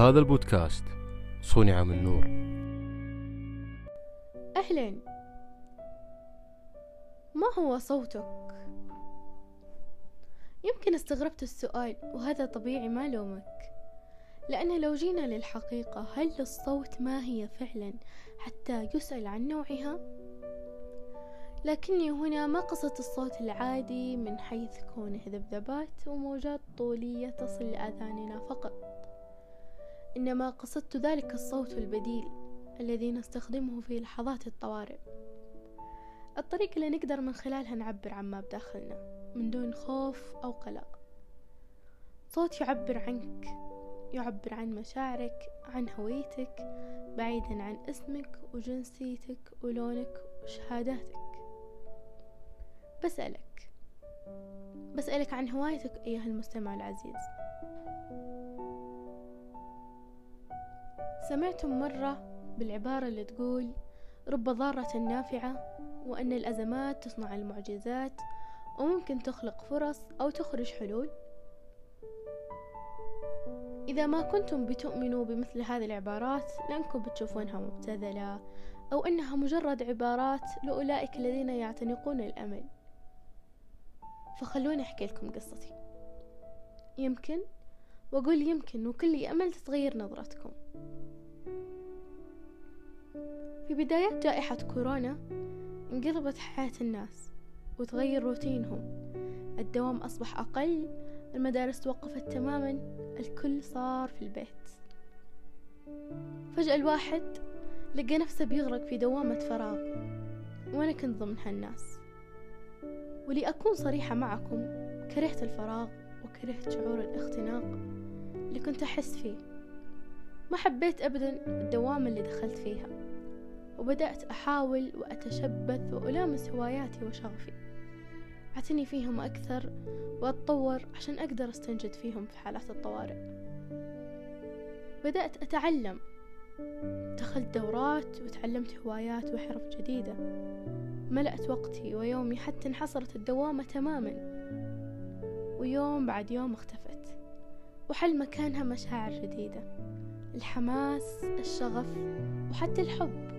هذا البودكاست صنع من نور أهلا ما هو صوتك؟ يمكن استغربت السؤال وهذا طبيعي ما لومك لأن لو جينا للحقيقة هل الصوت ما هي فعلا حتى يسأل عن نوعها؟ لكني هنا ما قصدت الصوت العادي من حيث كونه ذبذبات وموجات طولية تصل لآذاننا فقط إنما قصدت ذلك الصوت البديل الذي نستخدمه في لحظات الطوارئ. الطريقة اللي نقدر من خلالها نعبر عن ما بداخلنا من دون خوف أو قلق. صوت يعبر عنك يعبر عن مشاعرك عن هويتك بعيدا عن اسمك وجنسيتك ولونك وشهاداتك. بسألك بسألك عن هوايتك أيها المستمع العزيز. سمعتم مرة بالعبارة اللي تقول رب ضارة نافعة وأن الأزمات تصنع المعجزات وممكن تخلق فرص أو تخرج حلول؟ إذا ما كنتم بتؤمنوا بمثل هذه العبارات لأنكم بتشوفونها مبتذلة أو أنها مجرد عبارات لأولئك الذين يعتنقون الأمل. فخلوني أحكي لكم قصتي. يمكن؟ وأقول يمكن وكل أمل تتغير نظرتكم. في بدايات جائحة كورونا انقلبت حياة الناس وتغير روتينهم. الدوام أصبح أقل المدارس توقفت تماما الكل صار في البيت. فجأة الواحد لقى نفسه بيغرق في دوامة فراغ. وأنا كنت ضمن هالناس ولأكون صريحة معكم كرهت الفراغ وكرهت شعور الاختناق اللي كنت أحس فيه. ما حبيت أبدا الدوامة اللي دخلت فيها وبدأت أحاول وأتشبث وألامس هواياتي وشغفي. أعتني فيهم أكثر وأتطور عشان أقدر أستنجد فيهم في حالات الطوارئ. بدأت أتعلم. دخلت دورات وتعلمت هوايات وحرف جديدة. ملأت وقتي ويومي حتى انحصرت الدوامة تماما. ويوم بعد يوم اختفت وحل مكانها مشاعر جديدة. الحماس الشغف وحتى الحب.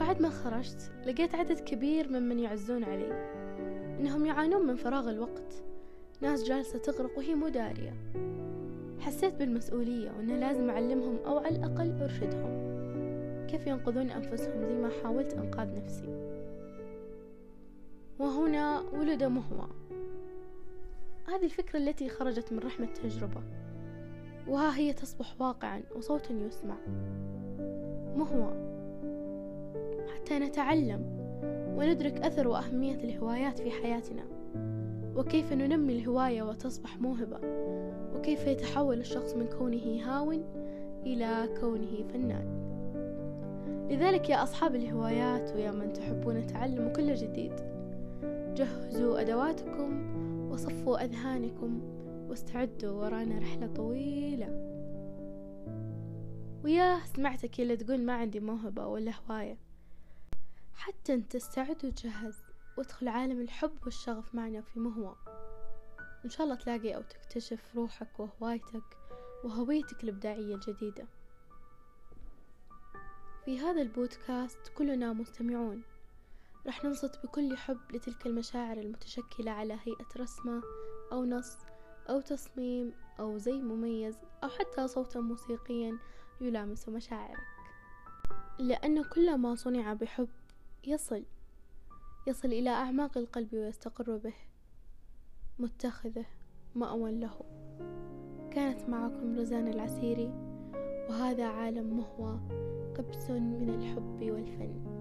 بعد ما خرجت لقيت عدد كبير ممن يعزون علي إنهم يعانون من فراغ الوقت. ناس جالسة تغرق وهي مو دارية. حسيت بالمسؤولية وأنه لازم أعلمهم أو على الأقل أرشدهم. كيف ينقذون أنفسهم؟ زي ما حاولت أنقاذ نفسي. وهنا ولد مهوى. هذه الفكرة التي خرجت من رحمة تجربة. وها هي تصبح واقعا وصوتا يسمع. مهوى حتى نتعلم وندرك أثر وأهمية الهوايات في حياتنا. وكيف ننمي الهواية وتصبح موهبة. وكيف يتحول الشخص من كونه هاون إلى كونه فنان. لذلك يا أصحاب الهوايات ويا من تحبون تعلموا كل جديد. جهزوا أدواتكم وصفوا أذهانكم واستعدوا ورانا رحلة طويلة. وياه سمعتك اللي تقول ما عندي موهبة ولا هواية. حتى أنت استعد وتجهز وادخل عالم الحب والشغف معنا في مهوى. إن شاء الله تلاقي أو تكتشف روحك وهوايتك وهويتك الإبداعية الجديدة. في هذا البودكاست كلنا مستمعون. رح ننصت بكل حب لتلك المشاعر المتشكلة على هيئة رسمة أو نص أو تصميم أو زي مميز أو حتى صوتا موسيقيا يلامس مشاعرك. لأن كل ما صنع بحب يصل يصل إلى أعماق القلب ويستقر به متخذه مأوى له. كانت معكم رزان العسيري وهذا عالم مهوى قبس من الحب والفن.